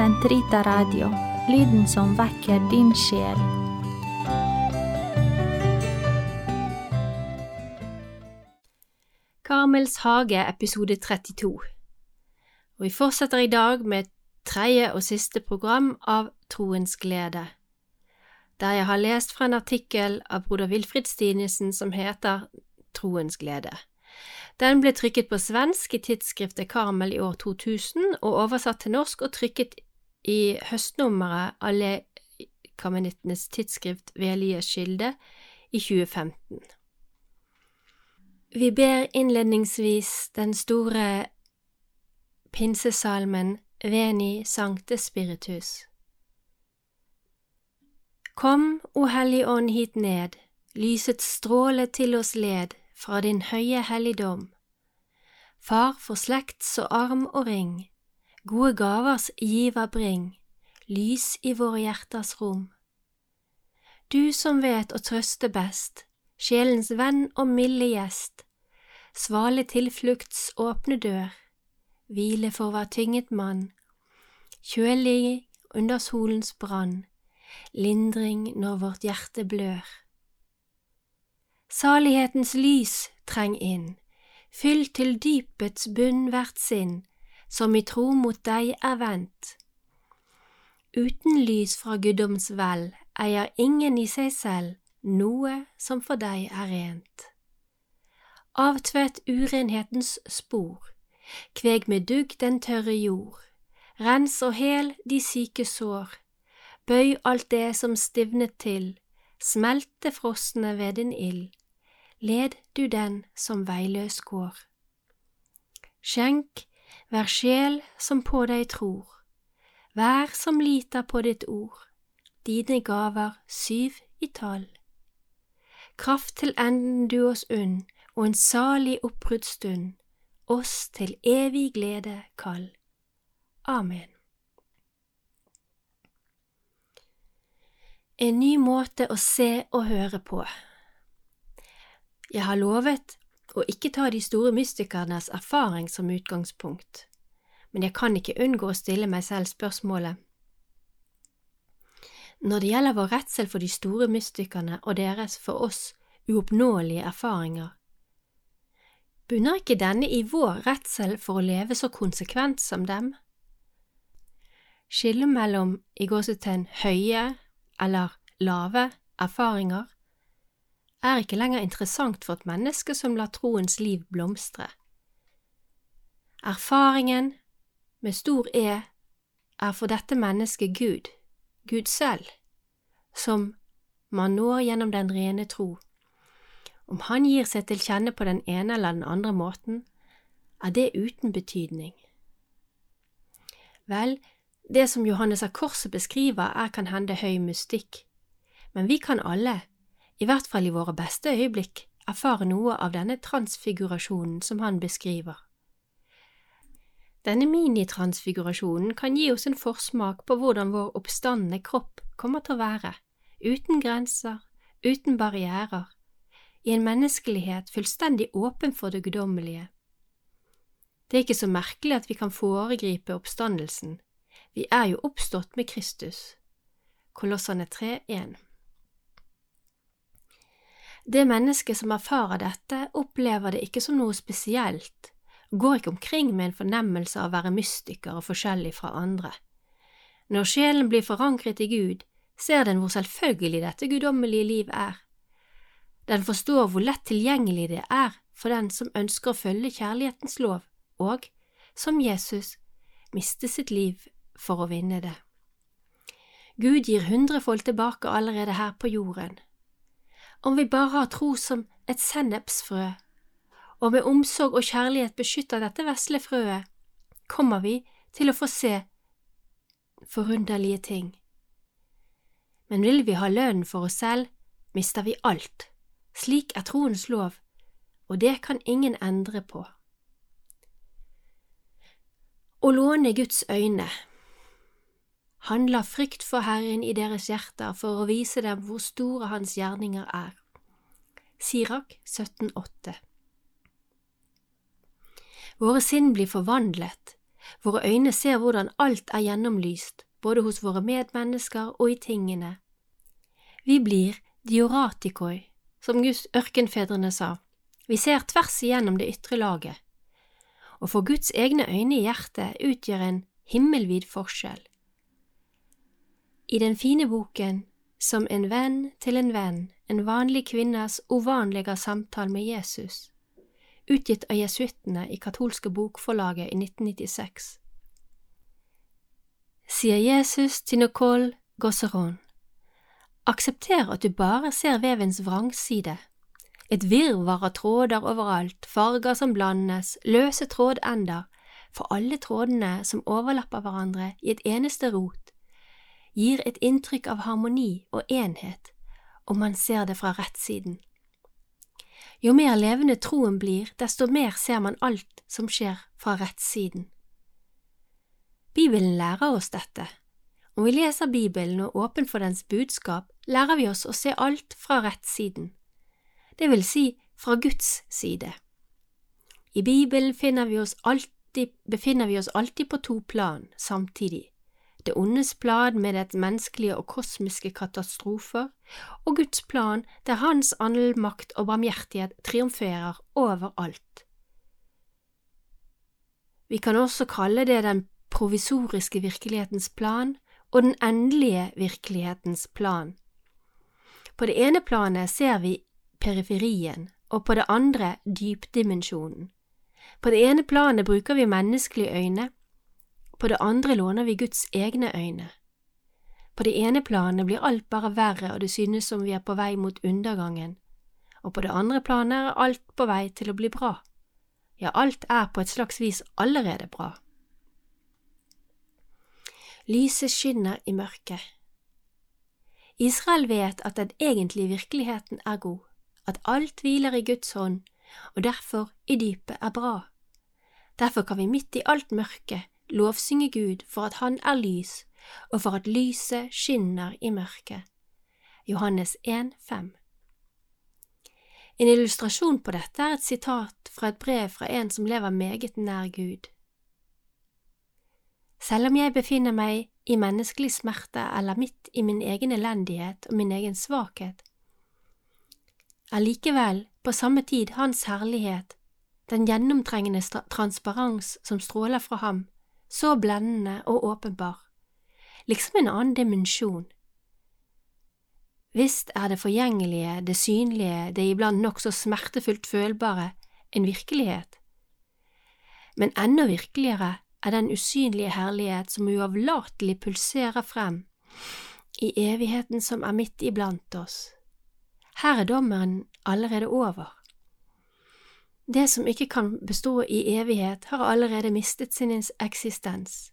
Sentrita Radio, lyden som vekker din sjel. Karmels hage, episode 32. Og vi fortsetter i dag med tredje og siste program av Troens glede, der jeg har lest fra en artikkel av broder Wilfrid Stinesen som heter Troens glede. Den ble trykket på svensk i tidsskriftet Karmel i år 2000 og oversatt til norsk og trykket i høstnummeret av Lekarmenittenes tidsskrift ved Elias kilde i 2015. Vi ber innledningsvis den store pinsesalmen Veni Sancte Spiritus. Kom, O Hellige Ånd, hit ned, lysets stråle til oss led fra din høye helligdom. Far for slekts og arm og ring, gode gavers giver bring, lys i våre hjerters rom. Du som vet å trøste best, sjelens venn og milde gjest, svale tilflukts åpne dør, hvile for hver tynget mann, kjølig under solens brann, lindring når vårt hjerte blør. Salighetens lys treng inn, fyll til dypets bunn hvert sinn, som i tro mot deg er vendt. Uten lys fra guddoms vel eier ingen i seg selv noe som for deg er rent. Avtvett urenhetens spor, kveg med dugg den tørre jord, rens og hel de syke sår, bøy alt det som stivnet til, smelte frosne ved din ild, led du den som veiløs går. Skjenk hver sjel som på deg tror, vær som liter på ditt ord, dine gaver syv i tall. Kraft til enden du oss unn, og en salig oppbruddsstund, oss til evig glede kall. Amen. En ny måte å se og høre på. Jeg har lovet å ikke ta de store mystikernes erfaring som utgangspunkt, men jeg kan ikke unngå å stille meg selv spørsmålet. Når det gjelder vår redsel for de store mystikerne og deres for oss uoppnåelige erfaringer, bunner ikke denne i vår redsel for å leve så konsekvent som dem? Skillet mellom i gåsetegn høye eller lave erfaringer er ikke lenger interessant for et menneske som lar troens liv blomstre. Erfaringen med stor E er for dette mennesket Gud, Gud selv, som man når gjennom den rene tro. Om han gir seg til kjenne på den ene eller den andre måten, er det uten betydning. Vel, det som Johannes av Korset beskriver, er kan hende høy mystikk, men vi kan alle, i hvert fall i våre beste øyeblikk, erfare noe av denne transfigurasjonen som han beskriver. Denne minitransfigurasjonen kan gi oss en forsmak på hvordan vår oppstandende kropp kommer til å være, uten grenser, uten barrierer, i en menneskelighet fullstendig åpen for det guddommelige. Det er ikke så merkelig at vi kan foregripe oppstandelsen, vi er jo oppstått med Kristus. Kolossene 3.1 Det mennesket som erfarer dette, opplever det ikke som noe spesielt, går ikke omkring med en fornemmelse av å være mystiker og forskjellig fra andre. Når sjelen blir forankret i Gud, ser den hvor selvfølgelig dette guddommelige liv er. Den forstår hvor lett tilgjengelig det er for den som ønsker å følge kjærlighetens lov, og, som Jesus, miste sitt liv for å vinne det. Gud gir hundrefold tilbake allerede her på jorden. Om vi bare har tro som et sennepsfrø, og med omsorg og kjærlighet beskytter dette vesle frøet, kommer vi til å få se forunderlige ting. Men vil vi ha lønnen for oss selv, mister vi alt. Slik er troens lov, og det kan ingen endre på. Å låne Guds øyne Han la frykt for Herren i deres hjerter for å vise dem hvor store hans gjerninger er. Sirak 17,8 Våre sinn blir forvandlet, Våre øyne ser hvordan alt er gjennomlyst, både hos våre medmennesker og i tingene. Vi blir dioratikoi, som Guds ørkenfedrene sa, vi ser tvers igjennom det ytre laget. Og for Guds egne øyne i hjertet utgjør en himmelvid forskjell. I den fine boken Som en venn til en venn, en vanlig kvinnes uvanlige samtale med Jesus, utgitt av jesuittene i katolske bokforlaget i 1996, sier Jesus til Nicole Gosseron, aksepter at du bare ser vevens vrangside, et virvar av tråder overalt, farger som blandes, løse trådender, for alle trådene som overlapper hverandre i et eneste rot, gir et inntrykk av harmoni og enhet om man ser det fra rettssiden. Jo mer levende troen blir, desto mer ser man alt som skjer fra rettssiden. Bibelen lærer oss dette. Om vi leser Bibelen og åpen for dens budskap, lærer vi oss å se alt fra rettssiden, det vil si fra Guds side. I Bibelen vi alltid, befinner vi oss alltid på to plan samtidig, det ondes plan med det menneskelige og kosmiske katastrofer, og Guds plan der Hans andelmakt og barmhjertighet triumferer overalt. Vi kan også kalle det den provisoriske virkelighetens plan og den endelige virkelighetens plan. På det ene planet ser vi periferien, og på det andre dypdimensjonen. På det ene planet bruker vi menneskelige øyne, på det andre låner vi Guds egne øyne. På det ene planet blir alt bare verre og det synes som vi er på vei mot undergangen, og på det andre planet er alt på vei til å bli bra. Ja, alt er på et slags vis allerede bra. Lyset skinner i mørket. Israel vet at den egentlige virkeligheten er god, at alt hviler i Guds hånd, og derfor i dypet er bra. Derfor kan vi midt i alt mørke lovsynge Gud for at Han er lys, og for at lyset skinner i mørket. Johannes 1, 5 En illustrasjon på dette er et sitat fra et brev fra en som lever meget nær Gud. Selv om jeg befinner meg i menneskelig smerte eller midt i min egen elendighet og min egen svakhet, er likevel på samme tid Hans herlighet, den gjennomtrengende transparens som stråler fra ham, så blendende og åpenbar, liksom en annen dimensjon. Visst er det forgjengelige, det synlige, det iblant nokså smertefullt følbare, en virkelighet, men enda virkeligere er den usynlige herlighet som uavlatelig pulserer frem i evigheten som er midt iblant oss. Her er dommen allerede over. Det som ikke kan bestå i evighet, har allerede mistet sin eksistens.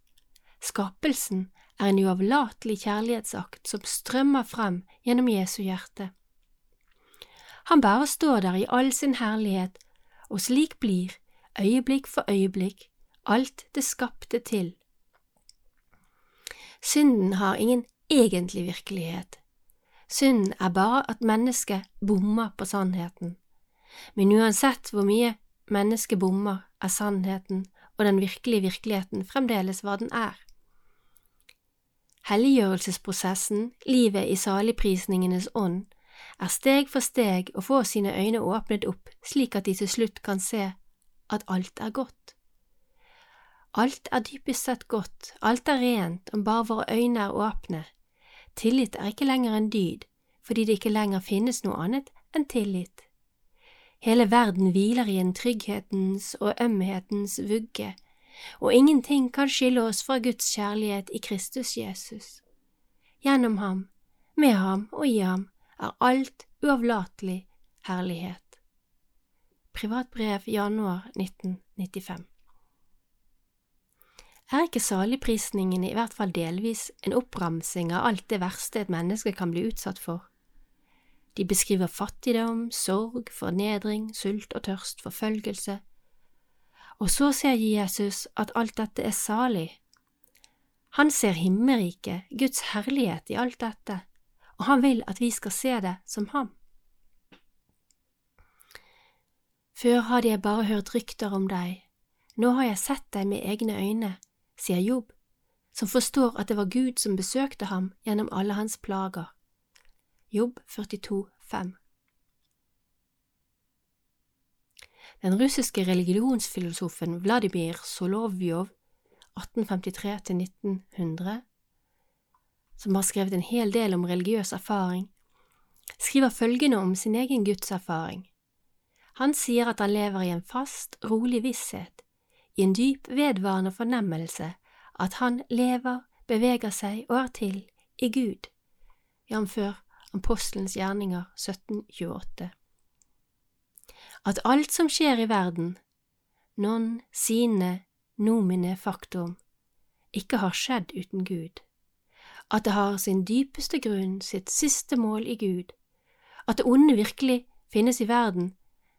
Skapelsen er en uavlatelig kjærlighetsakt som strømmer frem gjennom Jesu hjerte. Han bare står der i all sin herlighet, og slik blir, øyeblikk for øyeblikk, alt det skapte til. Synden har ingen egentlig virkelighet. Synden er bare at mennesket bommer på sannheten. Men uansett hvor mye mennesket bommer, er sannheten og den virkelige virkeligheten fremdeles hva den er. Helliggjørelsesprosessen, livet i saligprisningenes ånd, er steg for steg å få sine øyne åpnet opp slik at de til slutt kan se at alt er godt. Alt er dypest sett godt, alt er rent om bare våre øyne er åpne. Tillit er ikke lenger en dyd, fordi det ikke lenger finnes noe annet enn tillit. Hele verden hviler i en trygghetens og ømhetens vugge, og ingenting kan skille oss fra Guds kjærlighet i Kristus Jesus. Gjennom ham, med ham og i ham er alt uavlatelig herlighet. Privatbrev januar 1995 Er ikke saligprisningen i hvert fall delvis en oppramsing av alt det verste et menneske kan bli utsatt for? De beskriver fattigdom, sorg, fornedring, sult og tørst, forfølgelse. Og så ser Jesus at alt dette er salig. Han ser himmelriket, Guds herlighet i alt dette, og han vil at vi skal se det som ham. Før hadde jeg bare hørt rykter om deg, nå har jeg sett deg med egne øyne, sier Jobb, som forstår at det var Gud som besøkte ham gjennom alle hans plager. Jobb 42, 5. Den russiske religionsfilosofen Vladimir Solovjov 1853–1900, som har skrevet en hel del om religiøs erfaring, skriver følgende om sin egen gudserfaring. Han sier at han lever i en fast, rolig visshet, i en dyp, vedvarende fornemmelse at han lever, beveger seg og er til i Gud, jf. Apostelens gjerninger 1728. At alt som skjer i verden, non sine nomine faktum, ikke har skjedd uten Gud, at det har sin dypeste grunn, sitt siste mål i Gud, at det onde virkelig finnes i verden,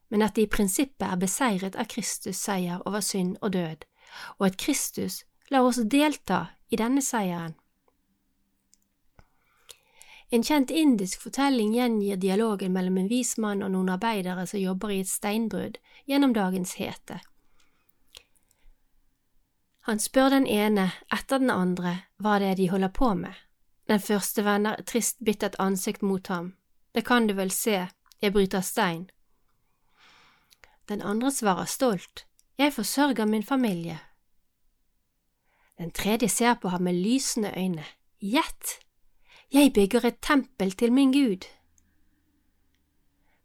men at det i prinsippet er beseiret av Kristus' seier over synd og død, og at Kristus lar oss delta i denne seieren. En kjent indisk fortelling gjengir dialogen mellom en vis mann og noen arbeidere som jobber i et steinbrudd gjennom dagens hete. Han spør den ene etter den andre hva det er de holder på med. Den første vender trist, bittert ansikt mot ham. Det kan du vel se, jeg bryter stein. Den andre svarer stolt, jeg forsørger min familie. Den tredje ser på ham med lysende øyne. Gjett! Jeg bygger et tempel til min Gud.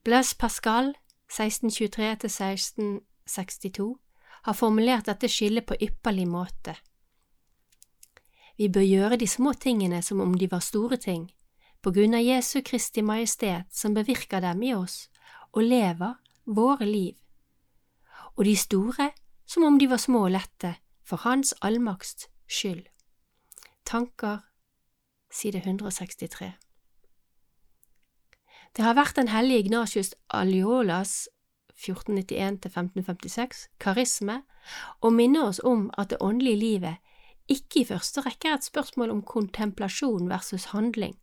Blaise Pascal, 1623–1662, har formulert dette skillet på ypperlig måte. Vi bør gjøre de små tingene som om de var store ting, på grunn av Jesu Kristi Majestet som bevirker dem i oss og lever våre liv, og de store som om de var små og lette, for Hans allmakts skyld. Tanker, side 163 Det har vært den hellige Ignatius Aliolas 1491–1556 karisme å minne oss om at det åndelige livet ikke i første rekke er et spørsmål om kontemplasjon versus handling,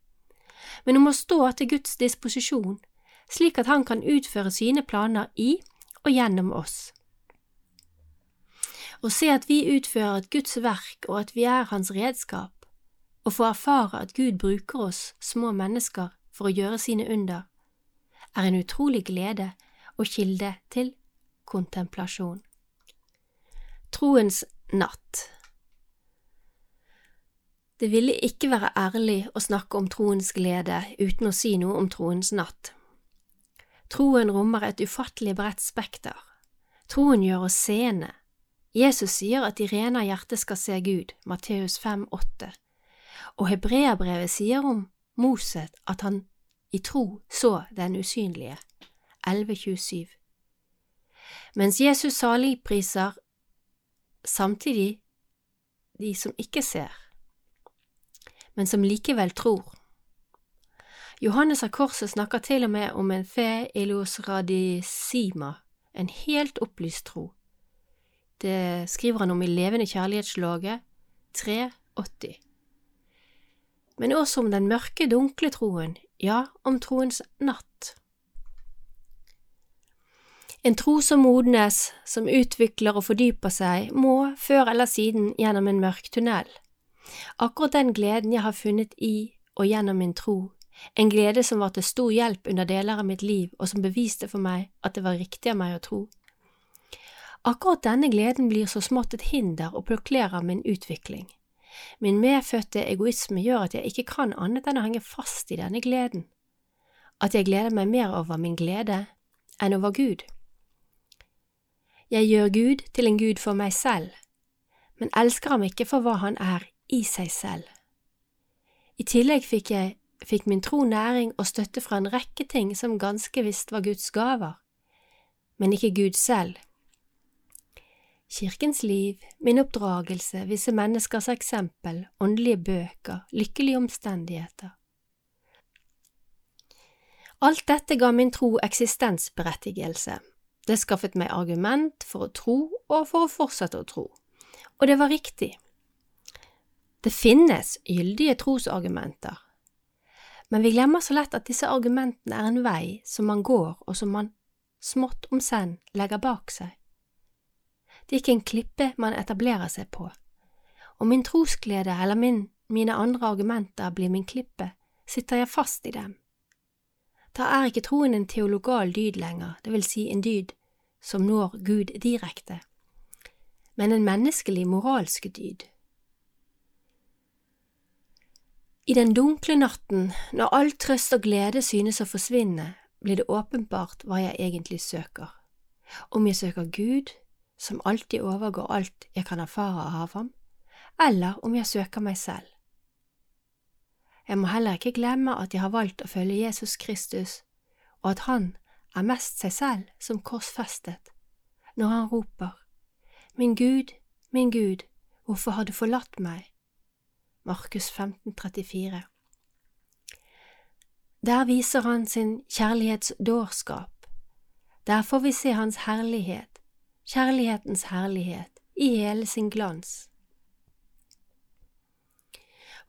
men om å stå til Guds disposisjon, slik at Han kan utføre sine planer i og gjennom oss. Å se at vi utfører et Guds verk og at vi er Hans redskap, og få erfare at Gud bruker oss små mennesker for å gjøre sine under, er en utrolig glede og kilde til kontemplasjon. Troens natt Det ville ikke være ærlig å snakke om troens glede uten å si noe om troens natt. Troen rommer et ufattelig bredt spekter. Troen gjør oss seende, Jesus sier at de rene av hjerte skal se Gud, Matteus 5, 8, og Hebreabrevet sier om Moset at han i tro så den usynlige, 11.27. Mens Jesus saligpriser samtidig de som ikke ser, men som likevel tror. Johannes av Korset snakker til og med om en fe ilos radisima, en helt opplyst tro det skriver han om i Levende kjærlighetslaget 380. Men også om den mørke, dunkle troen, ja, om troens natt. En tro som modnes, som utvikler og fordyper seg, må før eller siden gjennom en mørk tunnel. Akkurat den gleden jeg har funnet i og gjennom min tro, en glede som var til stor hjelp under deler av mitt liv og som beviste for meg at det var riktig av meg å tro, Akkurat denne gleden blir så smått et hinder og blokkerer min utvikling. Min medfødte egoisme gjør at jeg ikke kan annet enn å henge fast i denne gleden, at jeg gleder meg mer over min glede enn over Gud. Jeg gjør Gud til en Gud for meg selv, men elsker ham ikke for hva han er i seg selv. I tillegg fikk jeg fikk min tro næring og støtte fra en rekke ting som ganske visst var Guds gaver, men ikke Gud selv kirkens liv, min oppdragelse, visse menneskers eksempel, åndelige bøker, lykkelige omstendigheter. Alt dette ga min tro eksistensberettigelse. Det skaffet meg argument for å tro og for å fortsette å tro, og det var riktig. Det finnes gyldige trosargumenter, men vi glemmer så lett at disse argumentene er en vei som man går og som man smått om senn legger bak seg. Det er ikke en klippe man etablerer seg på, Om min trosglede eller min, mine andre argumenter blir min klippe, sitter jeg fast i dem. Da er ikke troen en teologal dyd lenger, det vil si en dyd som når Gud direkte, men en menneskelig moralsk dyd. I den dunkle natten, når all trøst og glede synes å forsvinne, blir det åpenbart hva jeg egentlig søker. Om jeg søker Gud, som alltid overgår alt jeg kan erfare av ham, eller om jeg søker meg selv. Jeg må heller ikke glemme at jeg har valgt å følge Jesus Kristus, og at han er mest seg selv som korsfestet, når han roper, Min Gud, min Gud, hvorfor har du forlatt meg? Markus 15, 34. Der viser han sin kjærlighetsdårskap. Der får vi se hans herlighet, kjærlighetens herlighet, i hele sin glans.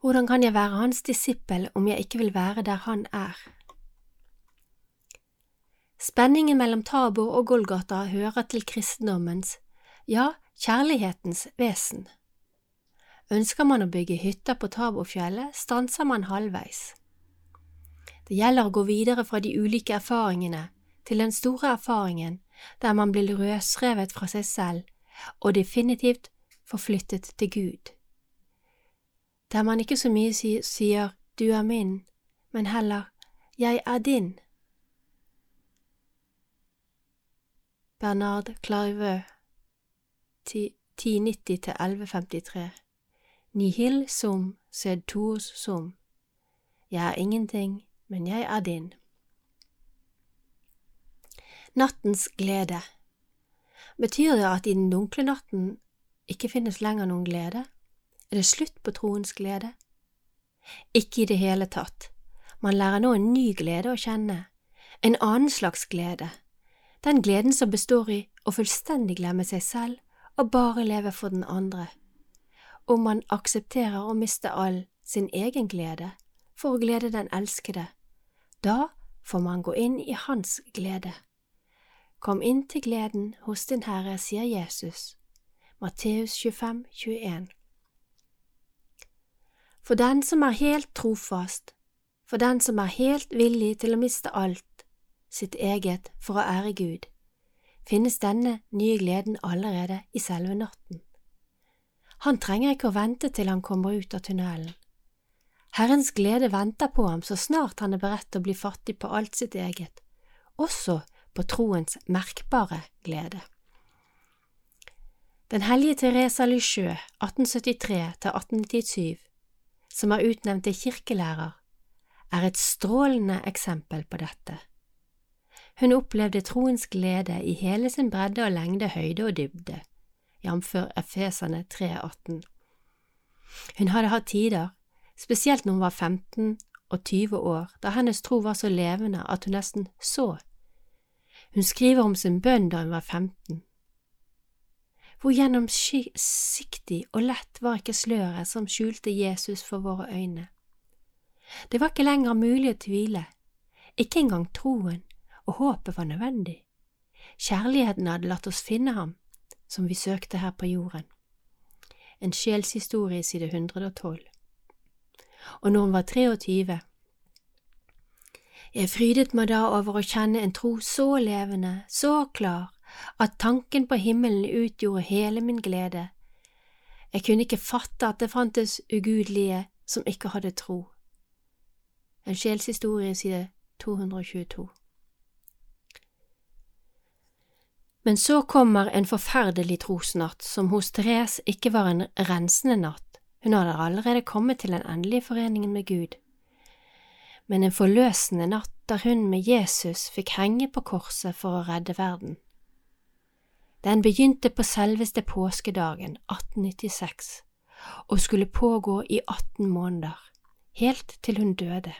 Hvordan kan jeg være hans disippel om jeg ikke vil være der han er? Spenningen mellom Tabor og Golgata hører til kristendommens, ja, kjærlighetens vesen. Ønsker man å bygge hytter på Taborfjellet, stanser man halvveis. Det gjelder å gå videre fra de ulike erfaringene til den store erfaringen der man blir røsrevet fra seg selv og definitivt forflyttet til Gud. Der man ikke så mye sier du er min, men heller jeg er din. Bernard Clairveux 1090–1153 Nihil sum sed tuus sum Jeg er ingenting, men jeg er din. Nattens glede Betyr det at i den dunkle natten ikke finnes lenger noen glede? Er det slutt på troens glede? Ikke i det hele tatt. Man lærer nå en ny glede å kjenne, en annen slags glede, den gleden som består i å fullstendig glemme seg selv og bare leve for den andre. Om man aksepterer å miste all sin egen glede for å glede den elskede, da får man gå inn i hans glede. Kom inn til gleden hos din Herre, sier Jesus. Matteus 25, 21. For den som er helt trofast, for den som er helt villig til å miste alt, sitt eget for å ære Gud, finnes denne nye gleden allerede i selve natten. Han trenger ikke å vente til han kommer ut av tunnelen. Herrens glede venter på ham så snart han er beredt til å bli fattig på alt sitt eget, også på troens merkbare glede. Den hellige Teresa Lisieux, 1873–1897, som er utnevnt til kirkelærer, er et strålende eksempel på dette. Hun opplevde troens glede i hele sin bredde og lengde, høyde og dybde, jf. Efesene 3,18. Hun hadde hatt tider spesielt når hun var 15 og 20 år, da hennes tro var så levende at hun nesten så. Hun skriver om sin bønn da hun var 15. Hvor gjennomsiktig og lett var ikke sløret som skjulte Jesus for våre øyne. Det var ikke lenger mulig å tvile, ikke engang troen og håpet var nødvendig. Kjærligheten hadde latt oss finne ham, som vi søkte her på jorden. En sjelshistorie, side 112 og når hun var 23. Jeg frydet meg da over å kjenne en tro så levende, så klar, at tanken på himmelen utgjorde hele min glede. Jeg kunne ikke fatte at det fantes ugudelige som ikke hadde tro. En sjelshistorie, side 222. Men så kommer en forferdelig trosnatt, som hos Therese ikke var en rensende natt, hun hadde allerede kommet til den endelige foreningen med Gud. Men en forløsende natt der hun med Jesus fikk henge på korset for å redde verden. Den begynte på selveste påskedagen 1896 og skulle pågå i 18 måneder, helt til hun døde.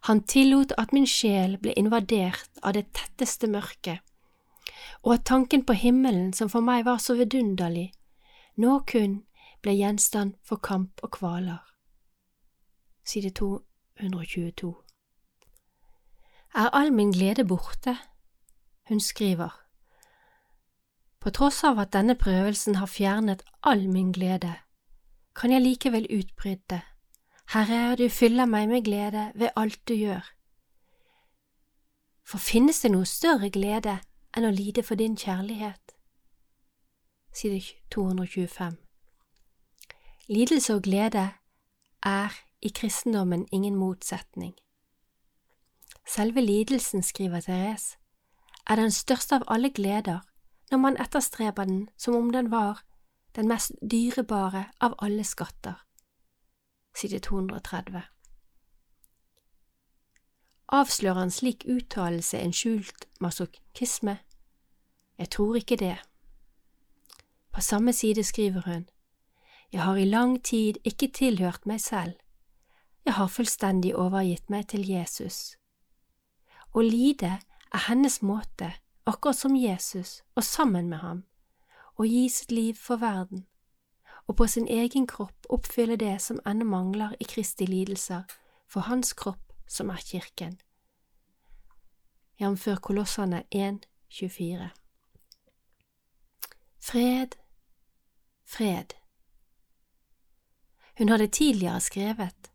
Han tillot at min sjel ble invadert av det tetteste mørket, og at tanken på himmelen som for meg var så vidunderlig, nå kun ble gjenstand for kamp og kvaler. Side 222 Er all min glede borte? Hun skriver. På tross av at denne prøvelsen har fjernet all min glede, kan jeg likevel utbryte, Herre, du fyller meg med glede ved alt du gjør. For finnes det noe større glede enn å lide for din kjærlighet? Side 225 Lidelse og glede er i kristendommen ingen motsetning. Selve lidelsen, skriver Therese, er den største av alle gleder når man etterstreber den som om den var den mest dyrebare av alle skatter. Side 230 Avslører en slik uttalelse en skjult masochisme? Jeg tror ikke det. På samme side skriver hun, Jeg har i lang tid ikke tilhørt meg selv. Jeg har fullstendig overgitt meg til Jesus. Å lide er hennes måte, akkurat som Jesus, og sammen med ham, å gi sitt liv for verden, og på sin egen kropp oppfylle det som ennå mangler i Kristi lidelser for hans kropp som er kirken. Jf. Kolossene 1, 24. Fred, fred. Hun hadde tidligere skrevet,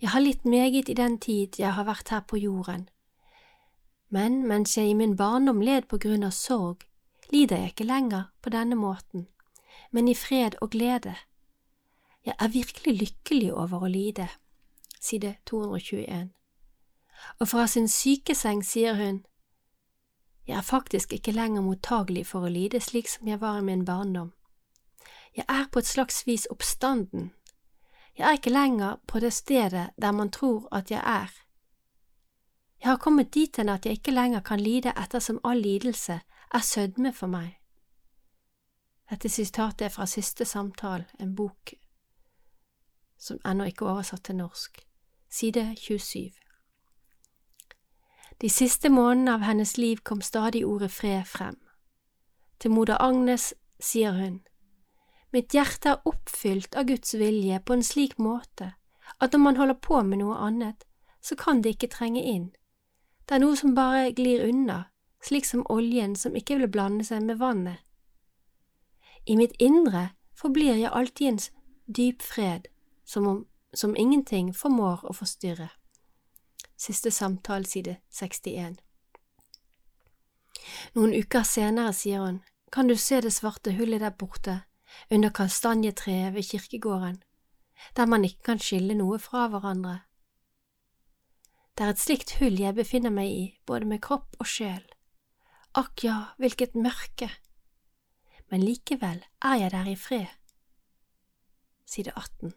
Jeg har litt meget i den tid jeg har vært her på jorden men mens jeg i min barndom led på grunn av sorg, lider jeg ikke lenger på denne måten, men i fred og glede. Jeg er virkelig lykkelig over å lide. Side 221. Og fra sin sykeseng sier hun, Jeg er faktisk ikke lenger mottagelig for å lide slik som jeg var i min barndom. Jeg er på et slags vis oppstanden. Jeg er ikke lenger på det stedet der man tror at jeg er jeg har kommet dit hen at jeg ikke lenger kan lide ettersom all lidelse er sødme for meg. Dette sitatet er fra Siste samtale, en bok som ennå ikke er oversatt til norsk, side 27. De siste månedene av hennes liv kom stadig ordet fred frem. Til moder Agnes sier hun, Mitt hjerte er oppfylt av Guds vilje på en slik måte at når man holder på med noe annet, så kan det ikke trenge inn det er noe som bare glir unna, slik som oljen som ikke vil blande seg med vannet. I mitt indre forblir jeg alltid en dyp fred, som, om, som ingenting formår å forstyrre. Siste samtale, side 61 Noen uker senere sier hun, kan du se det svarte hullet der borte, under kastanjetreet ved kirkegården, der man ikke kan skille noe fra hverandre. Det er et slikt hull jeg befinner meg i, både med kropp og sjel. Akk ja, hvilket mørke! Men likevel er jeg der i fred. Side 18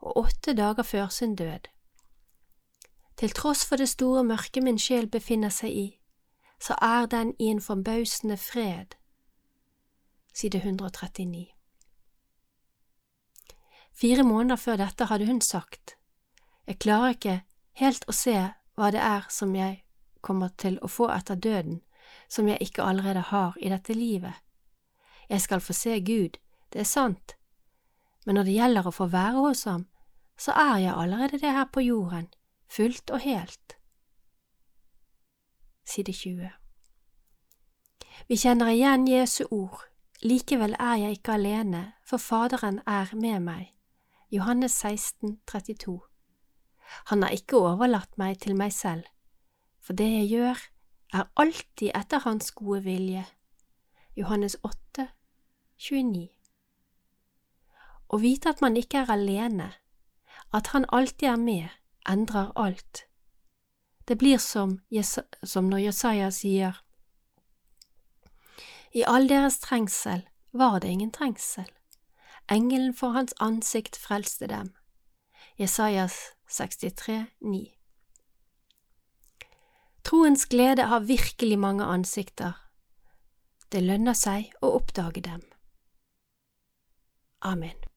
Og åtte dager før sin død. Til tross for det store mørket min sjel befinner seg i, så er den i en forbausende fred. Side 139 Fire måneder før dette hadde hun sagt, Jeg klarer ikke helt å se hva det er som jeg kommer til å få etter døden, som jeg ikke allerede har i dette livet. Jeg skal få se Gud, det er sant, men når det gjelder å få være hos ham, så er jeg allerede det her på jorden, fullt og helt. Side 20 Vi kjenner igjen Jesu ord, likevel er jeg ikke alene, for Faderen er med meg. Johannes 16, 32 han har ikke overlatt meg til meg selv, for det jeg gjør, er alltid etter Hans gode vilje. Johannes 8, 29 Å vite at man ikke er alene, at Han alltid er med, endrer alt. Det blir som, som når Jesaja sier, I all deres trengsel var det ingen trengsel. Engelen for hans ansikt frelste dem. Jesajas 63, 9. Troens glede har virkelig mange ansikter. Det lønner seg å oppdage dem. Amen.